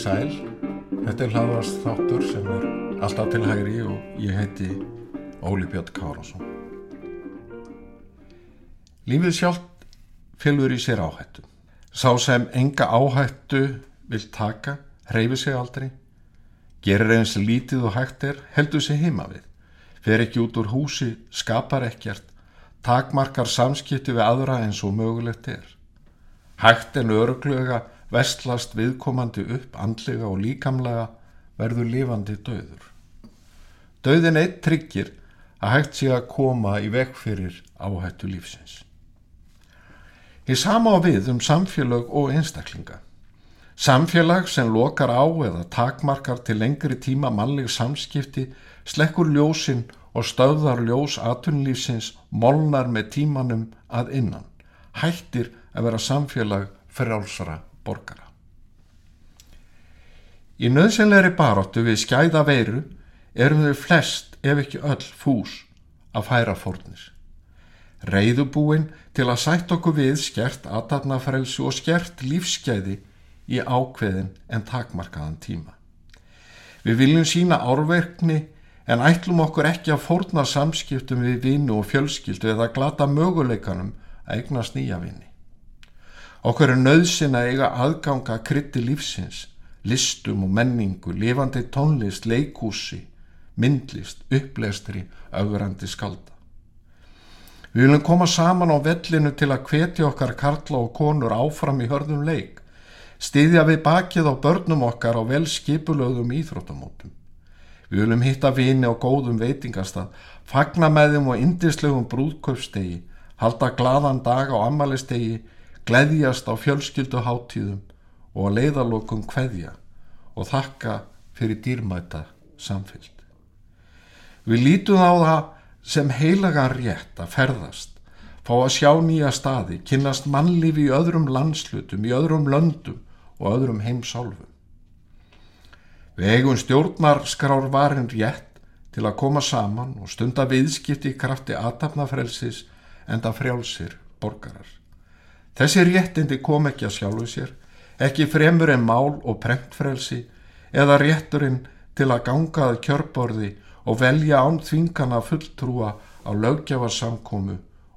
Sæl, þetta er hlaðvast þáttur sem er alltaf til hægri og ég heiti Óli Björn Kárásson. Lífið sjálft fylgur í sér áhættu. Sá sem enga áhættu vil taka, hreyfi sig aldrei, gerir eins lítið og hægt er, heldur sig heima við, fer ekki út úr húsi, skapar ekkert, takmarkar samskipti við aðra eins og mögulegt er. Hægt en öruglega vestlast viðkomandi upp andlega og líkamlega verður lifandi döður. Döðin eitt tryggir að hægt sé að koma í vekk fyrir áhættu lífsins. Í sama á við um samfélag og einstaklinga. Samfélag sem lokar á eða takmarkar til lengri tíma mannleg samskipti slekkur ljósinn og stöðar ljós atunlífsins molnar með tímanum að innan. Hættir að vera samfélag frjálsra borgara. Í nöðsynleiri baróttu við skæða veiru erum við flest ef ekki öll fús að færa fórnir. Reyðubúin til að sætt okkur við skert aðtarnafrelsu og skert lífsgæði í ákveðin en takmarkaðan tíma. Við viljum sína árverkni en ætlum okkur ekki að fórna samskiptum við vinnu og fjölskyldu eða glata möguleikanum að eignast nýja vinni. Okkur er nöðsin að eiga aðganga krytti lífsins, listum og menningu, lifandi tónlist, leikúsi, myndlist, upplestri, augrandi skalda. Við viljum koma saman á vellinu til að hvetja okkar karla og konur áfram í hörðum leik, stiðja við bakið á börnum okkar á vel skipulögðum íþróttamótum. Við viljum hitta vini á góðum veitingastað, fagna með þeim og indislegum brúðkaupstegi, halda gladan dag á amalistegi, gleðjast á fjölskylduháttíðum og að leiðalokum kveðja og þakka fyrir dýrmæta samfylg. Við lítum á það sem heilagan rétt að ferðast, fá að sjá nýja staði, kynast mannlífi í öðrum landslutum, í öðrum löndum og öðrum heimsálfum. Við eigum stjórnarskrár varin rétt til að koma saman og stunda viðskipti í krafti aðtapnafrelsis en það frjálsir borgarar. Þessi réttindi kom ekki að sjálfu sér, ekki fremur en mál og prentfrelsi eða rétturinn til að gangaða kjörborði og velja án þvingana fulltrúa á löggjafarsamkomu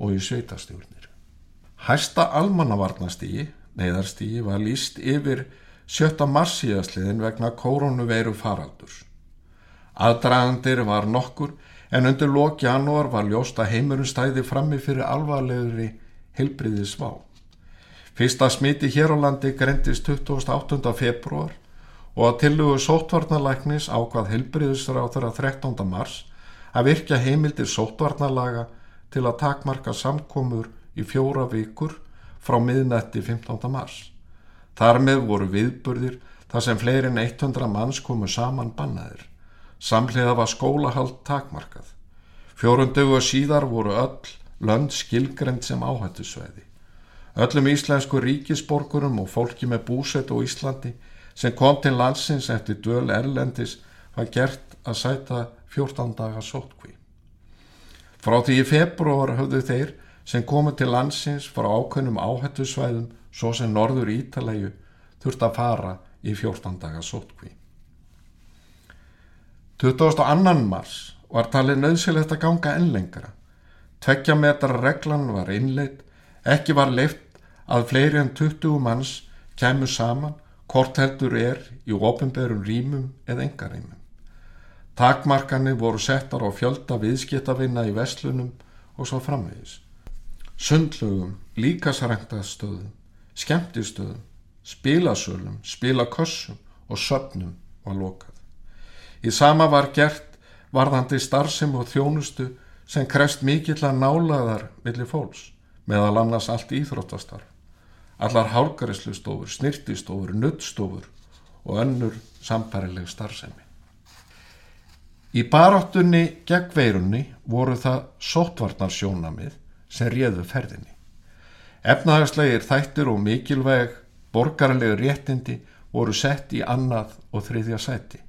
og í sveitastjórnir. Hæsta almannavarnastígi, neyðarstígi, var líst yfir 7. marsíðasliðin vegna koronaveiru faraldurs. Aðdragandir var nokkur en undir lók janúar var ljóst að heimurinn stæði frammi fyrir alvarlegri heilbriði svá. Fyrsta smiti hér á landi grendist 28. februar og að tillugu sótvarnalæknis ákvað heilbriðisráður að 13. mars að virkja heimildir sótvarnalaga til að takmarka samkomur í fjóra vikur frá miðnætti 15. mars. Þar með voru viðburðir þar sem fleirin 100 manns komu saman bannaðir. Samhliða var skólahald takmarkað. Fjórundögu síðar voru öll lönd skilgrend sem áhættusveiði. Öllum íslensku ríkisborgurum og fólki með búset og Íslandi sem kom til landsins eftir döl erlendis var gert að sæta 14 daga sótkví. Frá því í februar höfðu þeir sem komið til landsins frá ákveðnum áhættusvæðum svo sem norður Ítalæju þurft að fara í 14 daga sótkví. 22. mars var talið nöðsilegt að ganga enn lengra. Tveggja metra reglan var innleitt, ekki var leift að fleiri en 20 manns kemur saman hvort heldur er í ofinberum rýmum eða engarýmum. Takmarkanir voru settar á fjölda viðskiptavinna í vestlunum og svo framvegis. Sundlögum, líkasræktastöðum, skemmtistöðum, spilasölum, spilakossum og söpnum var lokað. Í sama var gert varðandi starfsem og þjónustu sem krefst mikill að nálaðar millir fólks, meðal annars allt íþróttastarf. Allar hálgaristustofur, snirtistofur, nuttstofur og önnur samparileg starfsemi. Í baráttunni gegn veirunni voru það sótvarnarsjónamið sem réðu ferðinni. Efnahagslegir þættir og mikilvæg borgarlegu réttindi voru sett í annað og þriðja sæti.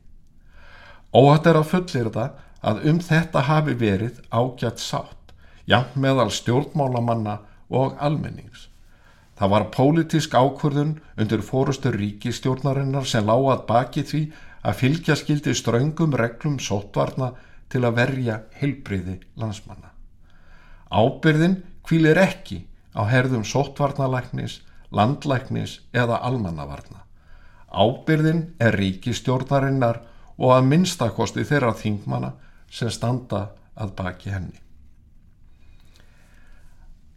Óhatt er að fullir það að um þetta hafi verið ágjart sátt, jafn meðal stjórnmálamanna og almennings. Það var pólitísk ákvörðun undir fórustur ríkistjórnarinnar sem lágað baki því að fylgja skildi ströngum reglum sótvarna til að verja heilbriði landsmanna. Ábyrðin kvílir ekki á herðum sótvarnalæknis, landlæknis eða almannavarna. Ábyrðin er ríkistjórnarinnar og að minnstakosti þeirra þingmana sem standa að baki henni.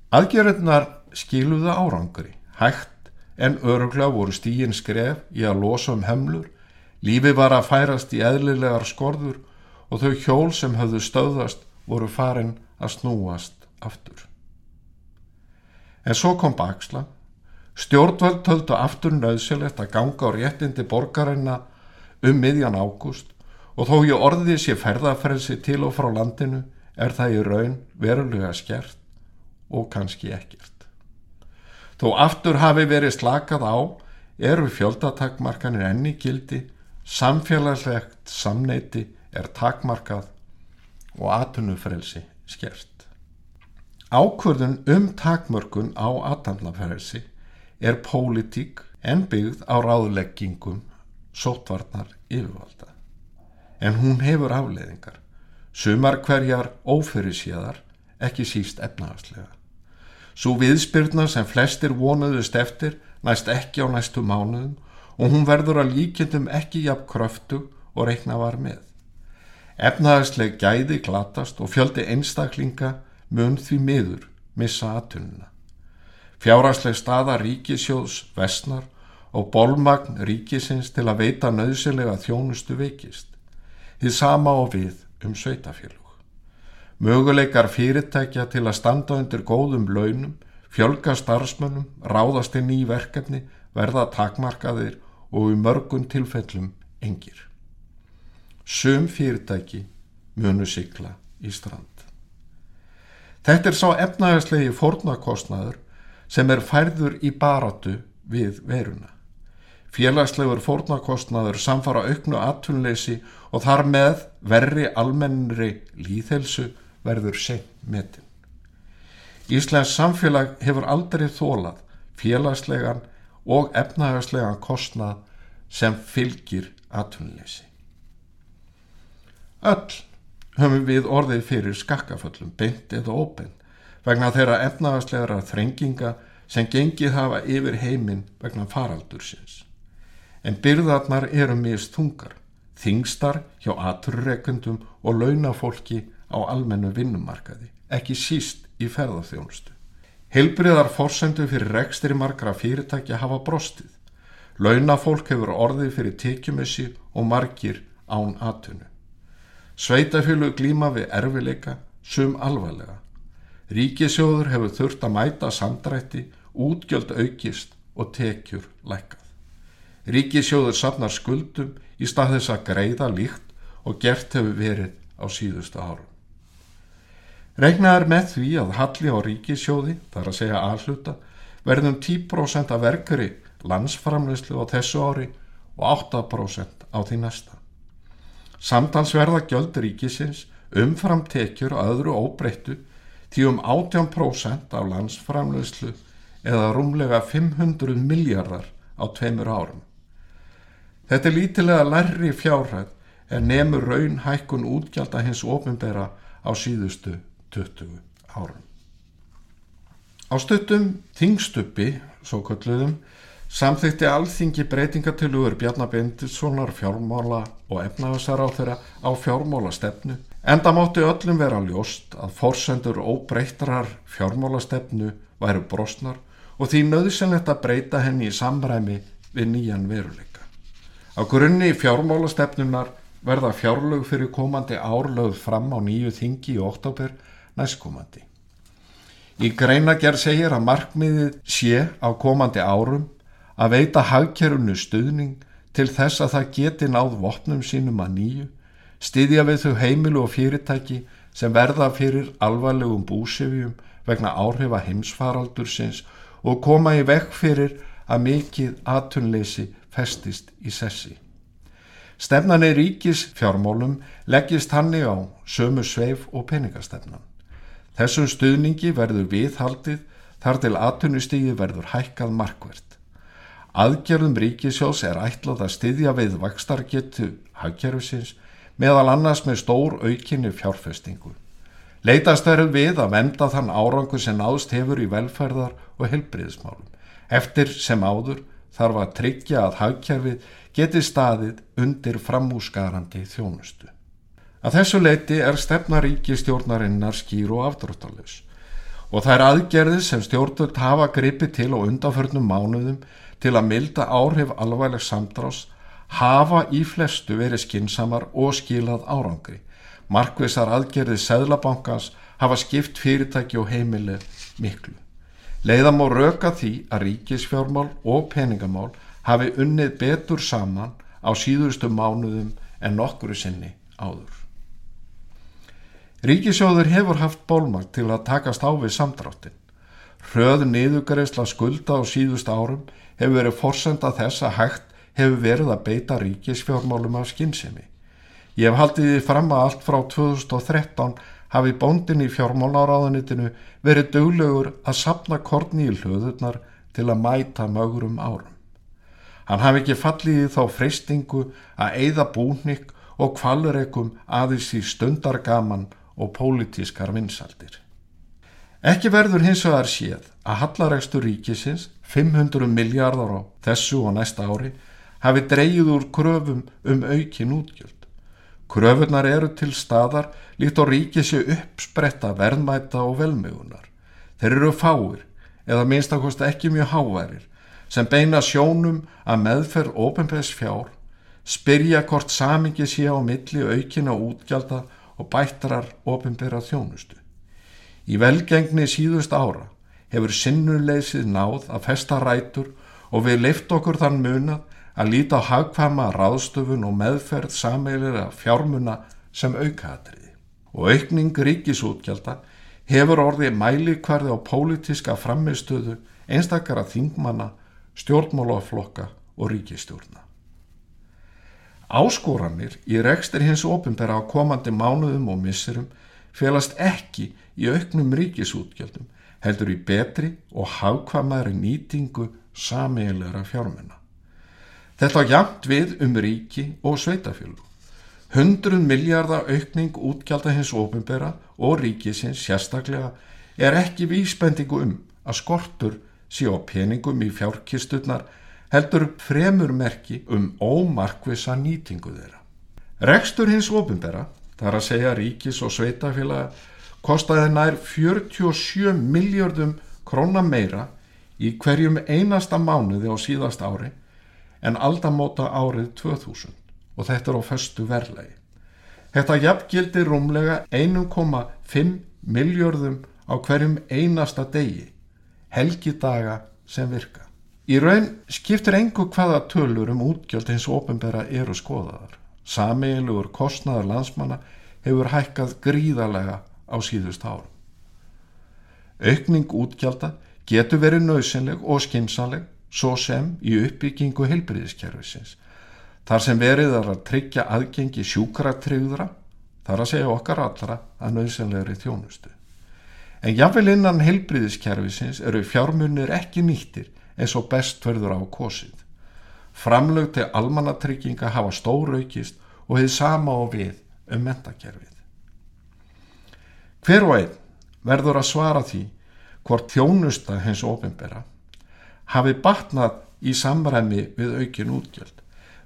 Aðgerðnar skiluðu árangri, hægt en öruglega voru stíin skref í að losa um hemlur, lífi var að færast í eðlilegar skorður og þau hjól sem höfðu stöðast voru farin að snúast aftur. En svo kom baksla, stjórnvöld höldu aftur nöðsilegt að ganga á réttindi borgarinna um miðjan ágúst og þó ég orðið sér ferðarferðsi til og frá landinu er það í raun verulega skert og kannski ekkert. Þó aftur hafi verið slakað á eru fjöldatakmarkanir enni gildi, samfélagslegt samneiti er takmarkað og atunufrelsi skert. Ákvörðun um takmörkun á atanlafrelsi er pólitík en byggð á ráðleggingum sótvarnar yfirvalda. En hún hefur afleiðingar, sumar hverjar ófyrirsíðar, ekki síst efnahagslega. Svo viðspyrna sem flestir vonuðust eftir næst ekki á næstu mánuðum og hún verður að líkjendum ekki jafn kröftu og reikna var með. Efnaðarsleg gæði glatast og fjöldi einstaklinga mun því miður missa aðtununa. Fjárasleg staða ríkisjóðs vestnar og bólmagn ríkisins til að veita nöðsilega þjónustu veikist. Þið sama og við um sveitafélug. Möguleikar fyrirtækja til að standa undir góðum launum, fjölga starfsmönnum, ráðast inn í verkefni, verða takmarkaðir og í mörgun tilfellum engir. Sum fyrirtæki munu sigla í strand. Þetta er sá efnægslegi fórnakostnaður sem er færður í baratu við veruna. Félagslegur fórnakostnaður samfara auknu atvinnleysi og þar með verri almennri líðhelsu verður seint metin. Íslands samfélag hefur aldrei þólað félagslegan og efnahagslegan kostnað sem fylgir atvinnleysi. Öll höfum við orðið fyrir skakkaföllum, beint eða óbeint, vegna þeirra efnahagslegra þrenginga sem gengið hafa yfir heiminn vegna faraldursins. En byrðarnar eru mist þungar, þingstar hjá aturrekundum og launafólki á almennu vinnumarkaði, ekki síst í ferðarþjónustu. Hilbriðar fórsendu fyrir rekstri margra fyrirtækja hafa brostið. Launafólk hefur orðið fyrir tekjumessi og margir án atunu. Sveitafjölu glíma við erfileika, sum alvarlega. Ríkisjóður hefur þurft að mæta samdrætti, útgjöld aukist og tekjur lækað. Ríkisjóður safnar skuldum í stað þess að greiða líkt og gert hefur verið á síðustu árum. Regnað er með því að halli á ríkisjóði, þar að segja aðhluta, verðum 10% af verkari landsframleyslu á þessu ári og 8% á því næsta. Samtalsverða gjöld ríkisins umframtekjur að öðru óbreyttu því um 18% af landsframleyslu eða rúmlega 500 miljardar á tveimur árum. Þetta er lítilega lærri fjárhæð en nefnur raun hækkun útgjald að hins ofinbera á síðustu 20 árum. Á stuttum þingstuppi, svo kalluðum, samþykti alþingi breytingatillugur Bjarnabindissonar fjármála og efnaðasar á þeirra á fjármálastefnu enda mátti öllum vera ljóst að forsendur óbreytrar fjármálastefnu væru brosnar og því nöðsynlegt að breyta henni í samræmi við nýjan veruleika. Á grunni fjármálastefnunar verða fjárlög fyrir komandi árlögð fram á nýju þingi í oktober næstkomandi. Í greinagerð segir að markmiðið sé á komandi árum að veita hagkerfunu stuðning til þess að það geti náð vopnum sínum að nýju, styðja við þau heimilu og fyrirtæki sem verða fyrir alvarlegum búsefjum vegna áhrifa heimsfaraldursins og koma í vekk fyrir að mikið atunleysi festist í sessi. Stefnan í ríkis fjármálum leggist hannig á sömu sveif og peningastefnan. Þessum stuðningi verður viðhaldið þar til atunustígi verður hækkað markvert. Aðgerðum ríkisjós er ætlað að styðja við vakstargetu hagkerfisins meðal annars með stór aukinni fjárfestingu. Leitast verður við að venda þann árangu sem náðst hefur í velferðar og helbriðismálum. Eftir sem áður þarf að tryggja að hagkerfið geti staðið undir framúsgarandi þjónustu. Að þessu leiti er stefnaríki stjórnarinnar skýr og afdráttalus og það er aðgerðið sem stjórnvöld hafa gripið til og undanförnum mánuðum til að milda áhrif alvægleg samdrás hafa í flestu verið skinsamar og skilað árangri. Markvisar aðgerðið Sæðlabankans hafa skipt fyrirtæki og heimili miklu. Leiðam og röka því að ríkisfjármál og peningamál hafi unnið betur saman á síðustu mánuðum en nokkuru sinni áður. Ríkisjóður hefur haft bólmagt til að takast á við samdráttin. Hröð niðugreisla skulda á síðust árum hefur verið forsenda þess að hægt hefur verið að beita ríkisfjármálum af skinnsemi. Ég hef haldið því fram að allt frá 2013 hafi bóndin í fjármálaráðanitinu verið döglegur að sapna korni í hlöðurnar til að mæta mögurum árum. Hann hafi ekki fallið í þá freystingu að eigða búnnik og kvalureikum aðeins í stundargaman og pólitískar vinsaldir. Ekki verður hins vegar séð að hallaregstur ríkisins 500 miljardar á þessu og næsta ári hafi dreyið úr kröfum um aukin útgjöld. Kröfunar eru til staðar líkt og ríkið sé uppspretta verðmæta og velmögunar. Þeir eru fáir eða minnstakost ekki mjög háværir sem beina sjónum að meðferð ópenbæðs fjár, spyrja hvort samingi sé á milli aukina útgjalda og bættrar ópenbæra þjónustu. Í velgengni síðust ára hefur sinnuleysið náð að festa rætur og við leift okkur þann munað að líta á hagkvama ráðstöfun og meðferð sameilir fjármuna sem aukaðatriði. Og aukning ríkisútgjaldar hefur orðið mælikvarði á pólitiska framistöðu einstakara þingmanna, stjórnmálaflokka og ríkistjórna. Áskoranir í rekstir hins ofinbæra á komandi mánuðum og misserum felast ekki í auknum ríkisútgjaldum heldur í betri og hagkvamari nýtingu sameigilegra fjármenna. Þetta jæmt við um ríki og sveitafjölu. Hundruð miljardar aukning útgjaldar hins ofinbæra og ríkisins sérstaklega er ekki vísbendingu um að skortur sé á peningum í fjárkisturnar heldur fremur merki um ómarkvisa nýtingu þeirra. Rekstur hins ofinbæra, þar að segja ríkis og sveitafélaga, kostaði nær 47 miljardum króna meira í hverjum einasta mánuði á síðast ári en aldamóta árið 2000 og þetta er á föstu verlegi. Þetta jafngildi rúmlega 1,5 miljardum á hverjum einasta degi, helgidaga sem virka. Í raun skiptir engu hvaða tölur um útgjöld hins ofinbera eru skoðaðar. Sameilugur kostnaður landsmanna hefur hækkað gríðarlega á síðust árum. Aukning útgjölda getur verið nöðsynleg og skinsanleg svo sem í uppbyggingu heilbriðiskerfisins. Þar sem verið er að tryggja aðgengi sjúkratriðra, þar að segja okkar allra að nöðsynlegri þjónustu. En jáfnvel innan heilbriðiskerfisins eru fjármunir ekki nýttir eins og best verður á kosið. Framlög til almannatrygginga hafa stóraukist og hefði sama á við um mentakerfið. Hver og einn verður að svara því hvort þjónusta hens ofinbera hafi batnað í samræmi við aukin útgjöld.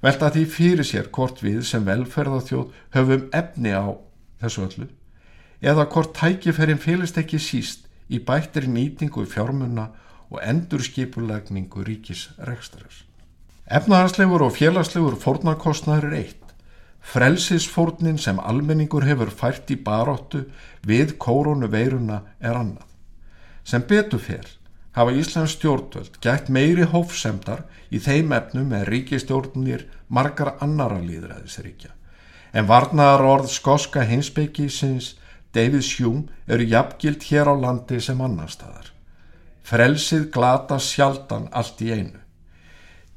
Velta því fyrir sér hvort við sem velferðarþjóð höfum efni á þessu öllu eða hvort tækifærin félist ekki síst í bættir nýtingu fjármunna og endurskipulegningu ríkis rekstrar. Efnahagslegur og félagslegur fórnarkostnaður er eitt. Frelsisfórnin sem almenningur hefur fært í baróttu við kórunu veiruna er annað. Sem betur fyrr hafa Íslands stjórnvöld gætt meiri hófsemdar í þeim efnum með ríkistjórnir margar annara líðræðisríkja. En varnaðar orð skoska hinsbyggisins David Hume eru jafngild hér á landi sem annar staðar. Frelsið glata sjaldan allt í einu.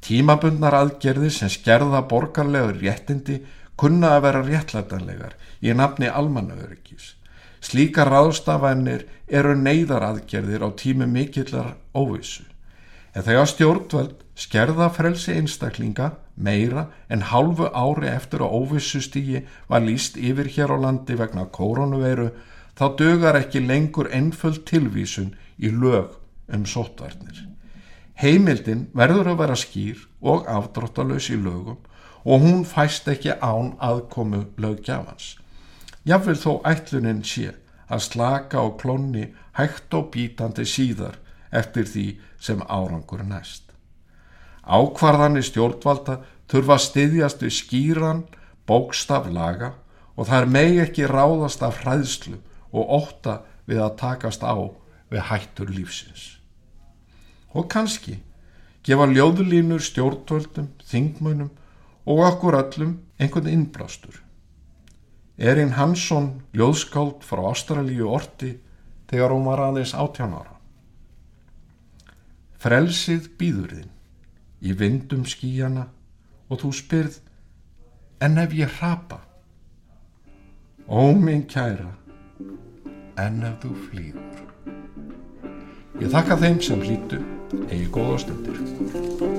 Tímabundnar aðgerði sem skerða borgarlegur réttindi kunna að vera réttlætanlegar í nafni almannaöryggis. Slíka ráðstafænir eru neyðaraðgerðir á tími mikillar óvissu. En þegar stjórnvöld skerða frelsi einstaklinga meira en hálfu ári eftir að óvissustígi var líst yfir hér á landi vegna koronaveiru þá dögar ekki lengur einföld tilvísun í lög um sótvarnir. Heimildin verður að vera skýr og afdráttalös í lögum og hún fæst ekki án aðkomu lögjafans. Jáfnvel þó ætlunin sé að slaka og klónni hægt og bítandi síðar eftir því sem árangur næst. Ákvarðanir stjórnvalda þurfa að styðjast við skýran bókstaf laga og það er megi ekki ráðast af hræðslu og óta við að takast á við hættur lífsins og kannski gefa ljóðlínur stjórnvöldum, þingmönum og okkur öllum einhvern innblástur. Erin Hansson ljóðskáld frá Ástralíu orti þegar hún var aðeins áttján ára. Frelsið býðurðin í vindum skíjana og þú spyrð en ef ég hrapa? Ó minn kæra, en ef þú flýður. Ég þakka þeim sem hlýtu eigi góða stundir